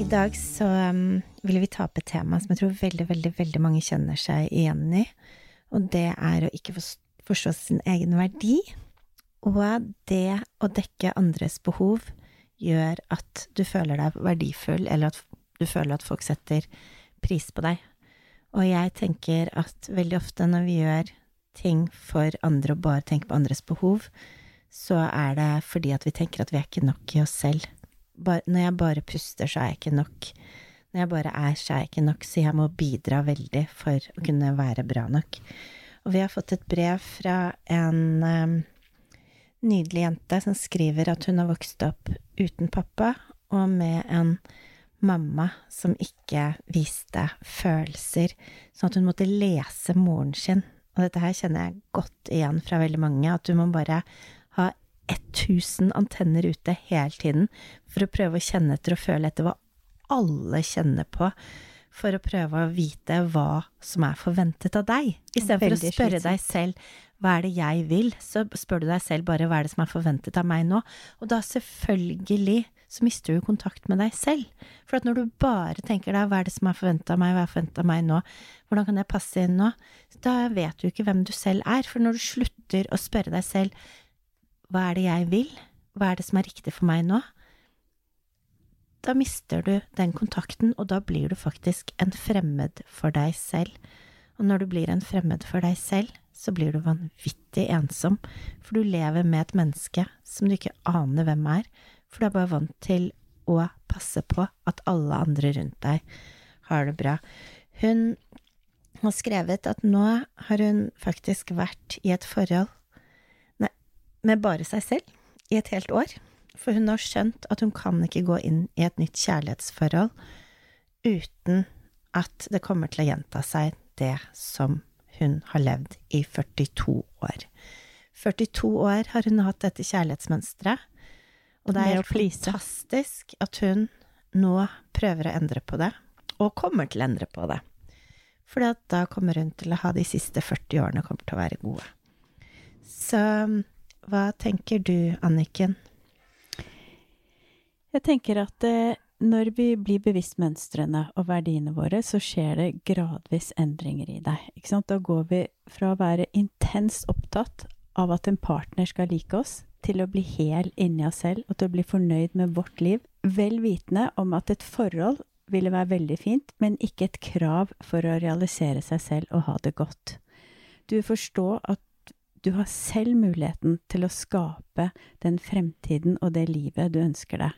I dag så um, vil vi ta opp et tema som jeg tror veldig, veldig, veldig mange kjenner seg igjen i. Og det er å ikke forstå sin egen verdi. Og det å dekke andres behov gjør at du føler deg verdifull, eller at du føler at folk setter pris på deg. Og jeg tenker at veldig ofte når vi gjør ting for andre og bare tenker på andres behov, så er det fordi at vi tenker at vi er ikke nok i oss selv bare, når jeg bare puster, så er jeg ikke nok. Når jeg bare er, så er jeg ikke nok, så jeg må bidra veldig for å kunne være bra nok. Og vi har fått et brev fra en um, nydelig jente som skriver at hun har vokst opp uten pappa og med en mamma som ikke viste følelser, sånn at hun måtte lese moren sin. Og dette her kjenner jeg godt igjen fra veldig mange, at du må bare 1000 antenner ute hele tiden for å prøve å kjenne etter og føle etter hva alle kjenner på, for å prøve å vite hva som er forventet av deg. Istedenfor å spørre deg selv hva er det jeg vil, så spør du deg selv bare hva er det som er forventet av meg nå, og da selvfølgelig så mister du kontakt med deg selv. For at når du bare tenker deg hva er det som er forventa av meg, hva er forventa av meg nå, hvordan kan jeg passe inn nå, da vet du ikke hvem du selv er. For når du slutter å spørre deg selv hva er det jeg vil, hva er det som er riktig for meg nå, da mister du den kontakten, og da blir du faktisk en fremmed for deg selv. Og når du blir en fremmed for deg selv, så blir du vanvittig ensom, for du lever med et menneske som du ikke aner hvem er, for du er bare vant til å passe på at alle andre rundt deg har det bra. Hun har skrevet at nå har hun faktisk vært i et forhold med bare seg selv i et helt år, for hun har skjønt at hun kan ikke gå inn i et nytt kjærlighetsforhold uten at det kommer til å gjenta seg det som hun har levd i 42 år. 42 år har hun hatt dette kjærlighetsmønsteret, og det er fantastisk at hun nå prøver å endre på det, og kommer til å endre på det. For da kommer hun til å ha de siste 40 årene kommer til å være gode. Så hva tenker du, Anniken? Jeg tenker at eh, når vi blir bevisst mønstrene og verdiene våre, så skjer det gradvis endringer i deg. Ikke sant? Da går vi fra å være intenst opptatt av at en partner skal like oss, til å bli hel inni oss selv og til å bli fornøyd med vårt liv, vel vitende om at et forhold ville være veldig fint, men ikke et krav for å realisere seg selv og ha det godt. Du forstår at du har selv muligheten til å skape den fremtiden og det livet du ønsker deg.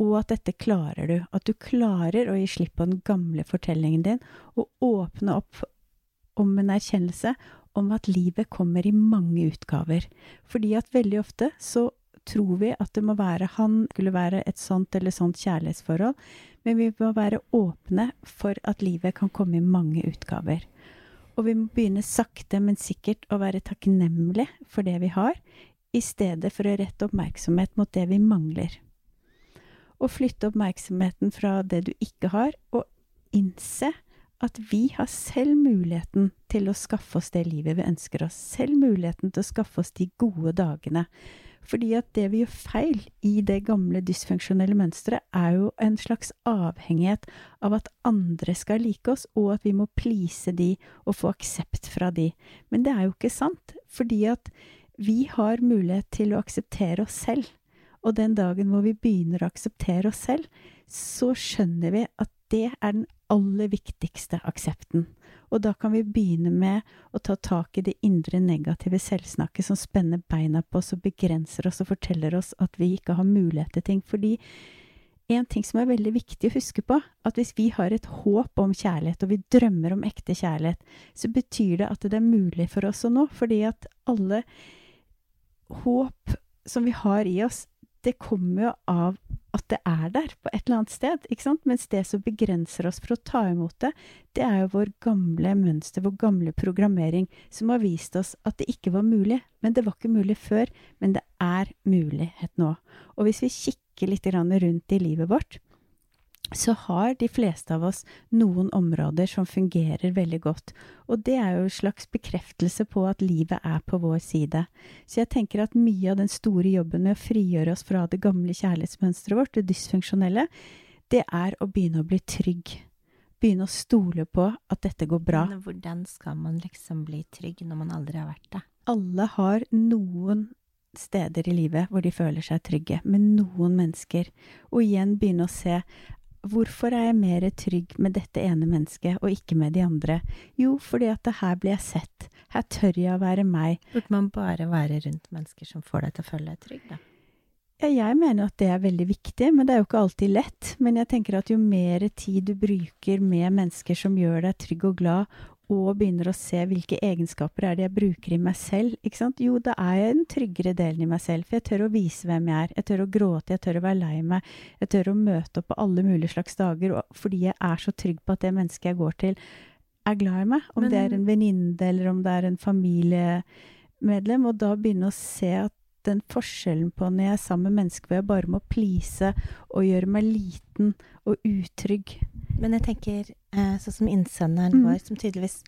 Og at dette klarer du. At du klarer å gi slipp på den gamle fortellingen din og åpne opp om en erkjennelse om at livet kommer i mange utgaver. Fordi at veldig ofte så tror vi at det må være han skulle være et sånt eller sånt kjærlighetsforhold, men vi må være åpne for at livet kan komme i mange utgaver. Og vi må begynne sakte, men sikkert å være takknemlige for det vi har, i stedet for å rette oppmerksomhet mot det vi mangler. Og flytte oppmerksomheten fra det du ikke har, og innse at vi har selv muligheten til å skaffe oss det livet vi ønsker oss, selv muligheten til å skaffe oss de gode dagene, fordi at det vi gjør feil i det gamle dysfunksjonelle mønsteret, er jo en slags avhengighet av at andre skal like oss, og at vi må please de og få aksept fra de. Men det er jo ikke sant, fordi at vi har mulighet til å akseptere oss selv. Og den dagen hvor vi begynner å akseptere oss selv, så skjønner vi at det er den aller viktigste aksepten. Og da kan vi begynne med å ta tak i det indre negative selvsnakket som spenner beina på oss og begrenser oss og forteller oss at vi ikke har mulighet til ting. Fordi en ting som er veldig viktig å huske på, at hvis vi har et håp om kjærlighet, og vi drømmer om ekte kjærlighet, så betyr det at det er mulig for oss å nå. Fordi at alle håp som vi har i oss, det kommer jo av at det er der på et eller annet sted, ikke sant? Mens det som begrenser oss for å ta imot det, det er jo vår gamle mønster, vår gamle programmering, som har vist oss at det ikke var mulig. Men det var ikke mulig før, men det er mulighet nå. Og hvis vi kikker litt rundt i livet vårt, så har de fleste av oss noen områder som fungerer veldig godt. Og det er jo en slags bekreftelse på at livet er på vår side. Så jeg tenker at mye av den store jobben med å frigjøre oss fra det gamle kjærlighetsmønsteret vårt, det dysfunksjonelle, det er å begynne å bli trygg. Begynne å stole på at dette går bra. Men hvordan skal man liksom bli trygg når man aldri har vært det? Alle har noen steder i livet hvor de føler seg trygge, med noen mennesker. Og igjen begynne å se Hvorfor er jeg mer trygg med dette ene mennesket og ikke med de andre? Jo, fordi at her blir jeg sett. Her tør jeg å være meg. Burde man bare være rundt mennesker som får deg til å føle deg trygg, da? Ja, jeg mener at det er veldig viktig, men det er jo ikke alltid lett. Men jeg tenker at jo mer tid du bruker med mennesker som gjør deg trygg og glad, og begynner å se hvilke egenskaper er det jeg bruker i meg selv, ikke sant? Jo, da er jeg den tryggere delen i meg selv, for jeg tør å vise hvem jeg er. Jeg tør å gråte, jeg tør å være lei meg, jeg tør å møte opp på alle mulige slags dager, fordi jeg er så trygg på at det mennesket jeg går til, er glad i meg. Om Men, det er en venninne, eller om det er en familiemedlem. Og da begynne å se at den forskjellen på når jeg er sammen med mennesker hvor jeg bare må please og gjøre meg liten og utrygg men jeg tenker sånn som innsenderen mm. vår, som tydeligvis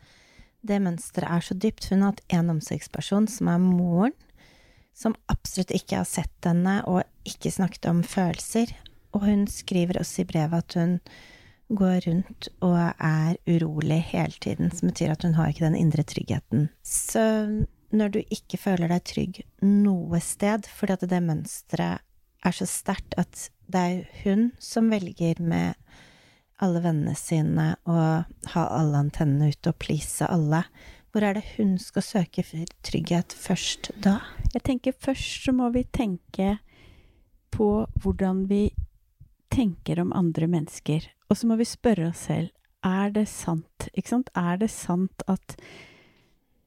Det mønsteret er så dypt. Hun har hatt en omsorgsperson, som er moren, som absolutt ikke har sett henne og ikke snakket om følelser. Og hun skriver også i brevet at hun går rundt og er urolig hele tiden, som betyr at hun har ikke den indre tryggheten. Så når du ikke føler deg trygg noe sted, fordi at det mønsteret er så sterkt at det er hun som velger med alle vennene sine og ha alle antennene ute og please alle. Hvor er det hun skal søke trygghet først da? Jeg tenker først så må vi tenke på hvordan vi tenker om andre mennesker. Og så må vi spørre oss selv er det sant, ikke sant? Er det sant at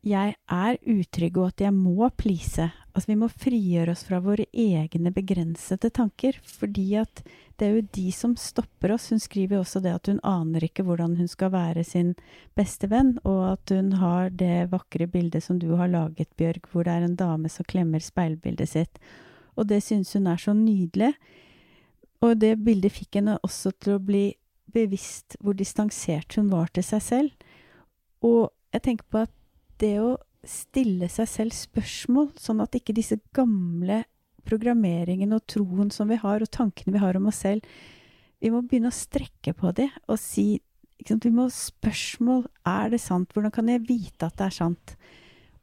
jeg er utrygg, og at jeg må please. Altså, vi må frigjøre oss fra våre egne begrensede tanker, fordi at det er jo de som stopper oss. Hun skriver også det at hun aner ikke hvordan hun skal være sin beste venn, og at hun har det vakre bildet som du har laget, Bjørg, hvor det er en dame som klemmer speilbildet sitt. Og det syns hun er så nydelig. Og det bildet fikk henne også til å bli bevisst hvor distansert hun var til seg selv. Og jeg tenker på at det å stille seg selv spørsmål, sånn at ikke disse gamle programmeringene og troen som vi har, og tankene vi har om oss selv, vi må begynne å strekke på det og si Vi må spørsmål Er det sant? Hvordan kan jeg vite at det er sant?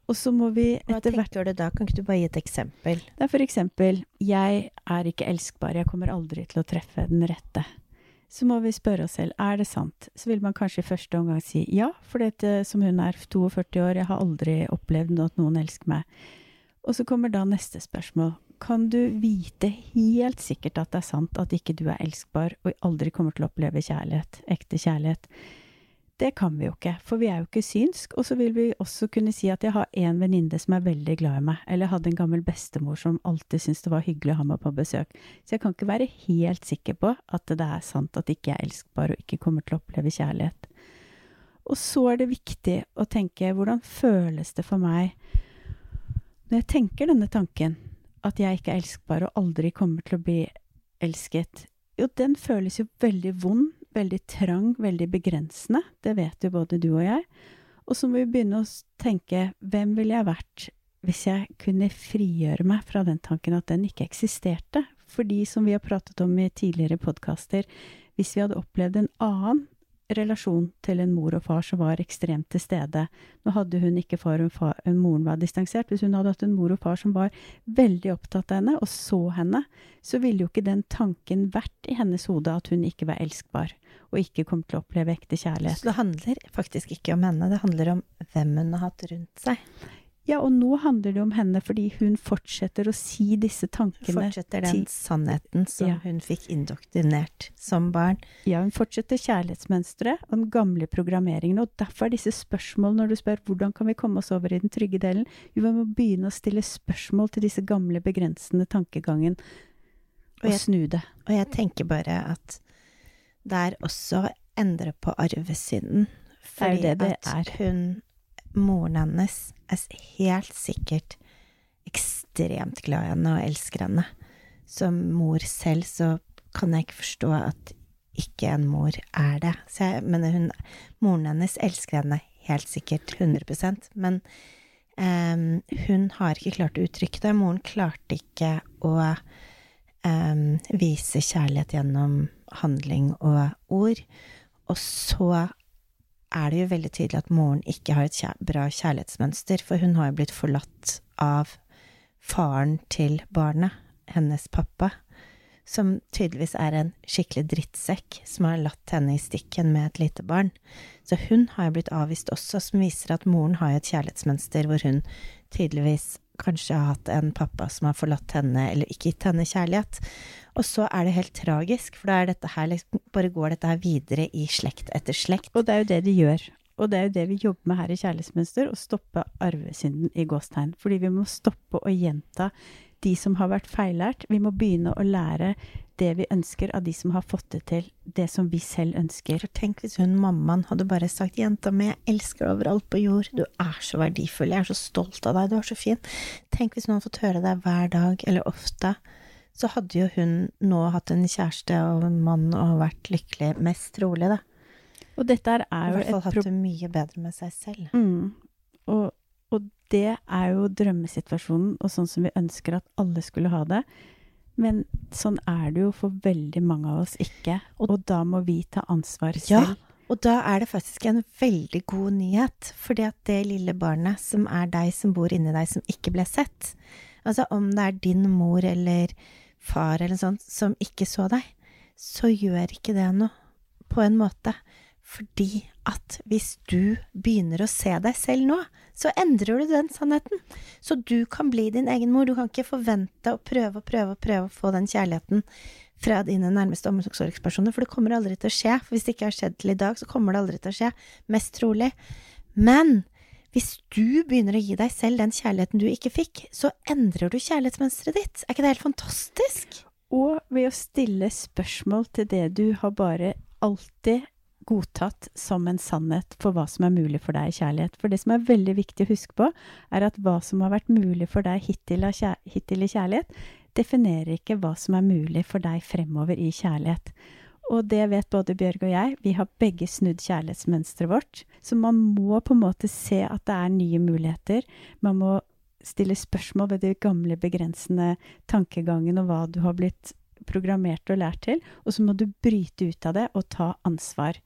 Og så må vi etter hvert Hva tenker du da? Kan ikke du bare gi et eksempel? Det er for eksempel Jeg er ikke elskbar. Jeg kommer aldri til å treffe den rette så må vi spørre oss selv er det sant. Så vil man kanskje i første omgang si ja, for dette, som hun er 42 år, jeg har aldri opplevd at noen elsker meg. Og så kommer da neste spørsmål. Kan du vite helt sikkert at det er sant at ikke du er elskbar og aldri kommer til å oppleve kjærlighet, ekte kjærlighet? Det kan vi jo ikke, for vi er jo ikke synsk. Og så vil vi også kunne si at jeg har en venninne som er veldig glad i meg, eller jeg hadde en gammel bestemor som alltid syntes det var hyggelig å ha meg på besøk. Så jeg kan ikke være helt sikker på at det er sant at ikke jeg er elskbar og ikke kommer til å oppleve kjærlighet. Og så er det viktig å tenke hvordan føles det for meg når jeg tenker denne tanken, at jeg ikke er elskbar og aldri kommer til å bli elsket? Jo, den føles jo veldig vond veldig trang, veldig begrensende. Det vet jo både du og jeg. Og så må vi begynne å tenke hvem ville jeg vært hvis jeg kunne frigjøre meg fra den tanken at den ikke eksisterte? Fordi, som vi har pratet om i tidligere podkaster, hvis vi hadde opplevd en annen relasjon til en mor og far som var ekstremt til stede. Nå hadde hun ikke far og far, moren var distansert. Hvis hun hadde hatt en mor og far som var veldig opptatt av henne og så henne, så ville jo ikke den tanken vært i hennes hode at hun ikke var elskbar og ikke kom til å oppleve ekte kjærlighet. Så det handler faktisk ikke om henne, det handler om hvem hun har hatt rundt seg. Ja, og nå handler det om henne fordi hun fortsetter å si disse tankene Fortsetter den til, sannheten som ja. hun fikk indoktrinert som barn. Ja, hun fortsetter kjærlighetsmønsteret og den gamle programmeringen. Og derfor er disse spørsmålene når du spør hvordan kan vi komme oss over i den trygge delen, jo, vi må begynne å stille spørsmål til disse gamle, begrensende tankegangen. og jeg- snu det. Og jeg tenker bare at det er også å endre på arvesynden. Fordi det det at hun, moren hennes, er helt sikkert ekstremt glad i henne og elsker henne. Som mor selv så kan jeg ikke forstå at ikke en mor er det. Jeg mener hun Moren hennes elsker henne helt sikkert 100% men um, hun har ikke klart å uttrykke det. Moren klarte ikke å um, vise kjærlighet gjennom handling og ord. Og så er det jo veldig tydelig at moren ikke har et kjær bra kjærlighetsmønster, for hun har jo blitt forlatt av faren til barnet, hennes pappa, som tydeligvis er en skikkelig drittsekk som har latt henne i stikken med et lite barn. Så hun har jo blitt avvist også, som viser at moren har jo et kjærlighetsmønster hvor hun tydeligvis kanskje har hatt en pappa som har forlatt henne, eller ikke gitt henne kjærlighet. Og så er det helt tragisk, for da er dette her liksom, bare går dette her videre i slekt etter slekt. Og det er jo det de gjør. Og det er jo det vi jobber med her i Kjærlighetsmønster, å stoppe arvesynden i gåstegn. Fordi vi må stoppe å gjenta de som har vært feillært. Vi må begynne å lære det vi ønsker av de som har fått det til, det som vi selv ønsker. For tenk hvis hun mammaen hadde bare sagt 'Jenta mi, jeg elsker deg overalt på jord. Du er så verdifull. Jeg er så stolt av deg. Du er så fin.' Tenk hvis hun hadde fått høre deg hver dag, eller ofte. Så hadde jo hun nå hatt en kjæreste og en mann og vært lykkelig. Mest trolig, da. Og dette her I er I hvert fall hatt det mye bedre med seg selv. Mm. Og, og det er jo drømmesituasjonen, og sånn som vi ønsker at alle skulle ha det. Men sånn er det jo for veldig mange av oss ikke. Og da må vi ta ansvar selv. Ja. Og da er det faktisk en veldig god nyhet, For det lille barnet som er deg, som bor inni deg, som ikke ble sett, altså om det er din mor eller far eller sånn som ikke så deg, så gjør ikke det noe, på en måte. Fordi at hvis du begynner å se deg selv nå, så endrer du den sannheten. Så du kan bli din egen mor. Du kan ikke forvente å prøve og prøve og prøve å få den kjærligheten fra dine nærmeste omsorgspersoner, for det kommer aldri til å skje. For hvis det ikke har skjedd til i dag, så kommer det aldri til å skje. Mest trolig. Men hvis du begynner å gi deg selv den kjærligheten du ikke fikk, så endrer du kjærlighetsmønsteret ditt. Er ikke det helt fantastisk? Og ved å stille spørsmål til det du har bare alltid godtatt som en sannhet for hva som er mulig for deg i kjærlighet. For det som er veldig viktig å huske på, er at hva som har vært mulig for deg hittil, hittil i kjærlighet, definerer ikke hva som er mulig for deg fremover i kjærlighet. Og det vet både Bjørg og jeg. Vi har begge snudd kjærlighetsmønsteret vårt. Så man må på en måte se at det er nye muligheter. Man må stille spørsmål ved de gamle, begrensende tankegangen og hva du har blitt programmert og lært til, og så må du bryte ut av det og ta ansvar.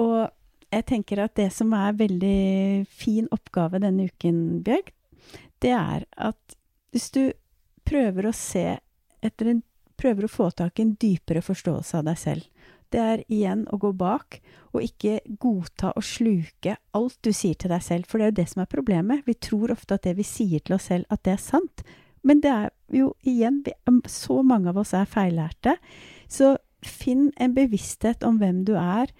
Og jeg tenker at det som er veldig fin oppgave denne uken, Bjørg, det er at hvis du prøver å se etter en Prøver å få tak i en dypere forståelse av deg selv. Det er igjen å gå bak, og ikke godta og sluke alt du sier til deg selv, for det er jo det som er problemet. Vi tror ofte at det vi sier til oss selv, at det er sant. Men det er jo igjen vi, Så mange av oss er feillærte. Så finn en bevissthet om hvem du er,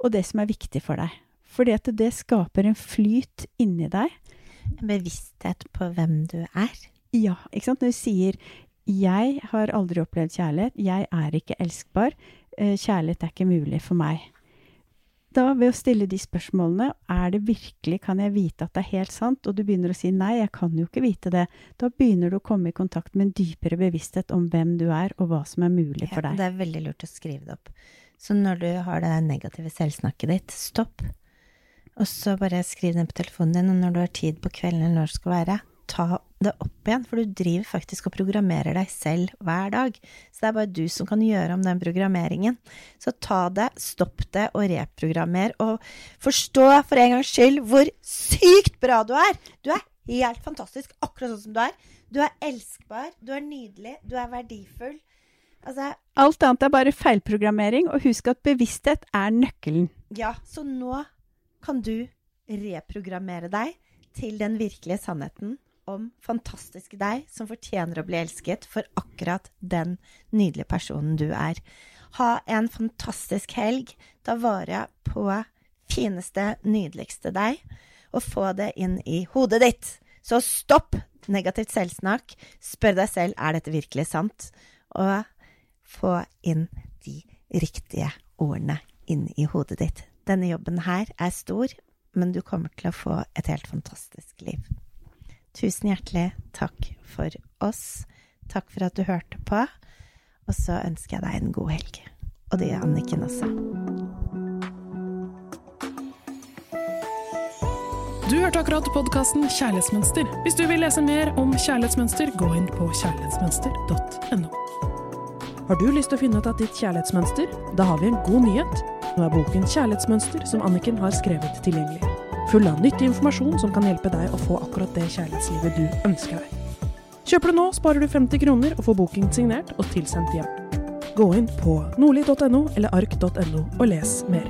og det som er viktig for deg. Fordi at det skaper en flyt inni deg. En bevissthet på hvem du er. Ja, ikke sant. Når du sier 'jeg har aldri opplevd kjærlighet', 'jeg er ikke elskbar', eh, 'kjærlighet er ikke mulig for meg'. Da, ved å stille de spørsmålene, er det virkelig, kan jeg vite at det er helt sant, og du begynner å si nei, jeg kan jo ikke vite det, da begynner du å komme i kontakt med en dypere bevissthet om hvem du er, og hva som er mulig for Ja, deg. det er veldig lurt å skrive det opp. Så når du har det negative selvsnakket ditt, stopp. Og så bare skriv det på telefonen din, og når du har tid på kvelden eller når det skal være, ta det opp igjen, for du driver faktisk og programmerer deg selv hver dag. Så det er bare du som kan gjøre om den programmeringen. Så ta det, stopp det, og reprogrammer, og forstå for en gangs skyld hvor sykt bra du er! Du er helt fantastisk, akkurat sånn som du er. Du er elskbar, du er nydelig, du er verdifull. Altså, Alt annet er bare feilprogrammering, og husk at bevissthet er nøkkelen. ja, så nå kan du reprogrammere deg til den virkelige sannheten om fantastiske deg som fortjener å bli elsket for akkurat den nydelige personen du er. Ha en fantastisk helg. Ta vare på fineste, nydeligste deg, og få det inn i hodet ditt. Så stopp negativt selvsnakk. Spør deg selv er dette virkelig sant, og få inn de riktige ordene inn i hodet ditt. Denne jobben her er stor, men du kommer til å få et helt fantastisk liv. Tusen hjertelig takk for oss. Takk for at du hørte på. Og så ønsker jeg deg en god helg. Og det gjør Anniken også. Du hørte akkurat podkasten Kjærlighetsmønster. Hvis du vil lese mer om kjærlighetsmønster, gå inn på kjærlighetsmønster.no. Har du lyst til å finne ut av ditt kjærlighetsmønster? Da har vi en god nyhet. Nå er boken Kjærlighetsmønster som Anniken har skrevet tilgjengelig. Full av nyttig informasjon som kan hjelpe deg å få akkurat det kjærlighetslivet du ønsker deg. Kjøper du nå, sparer du 50 kroner og får boken signert og tilsendt hjem. Gå inn på nordli.no eller ark.no og les mer.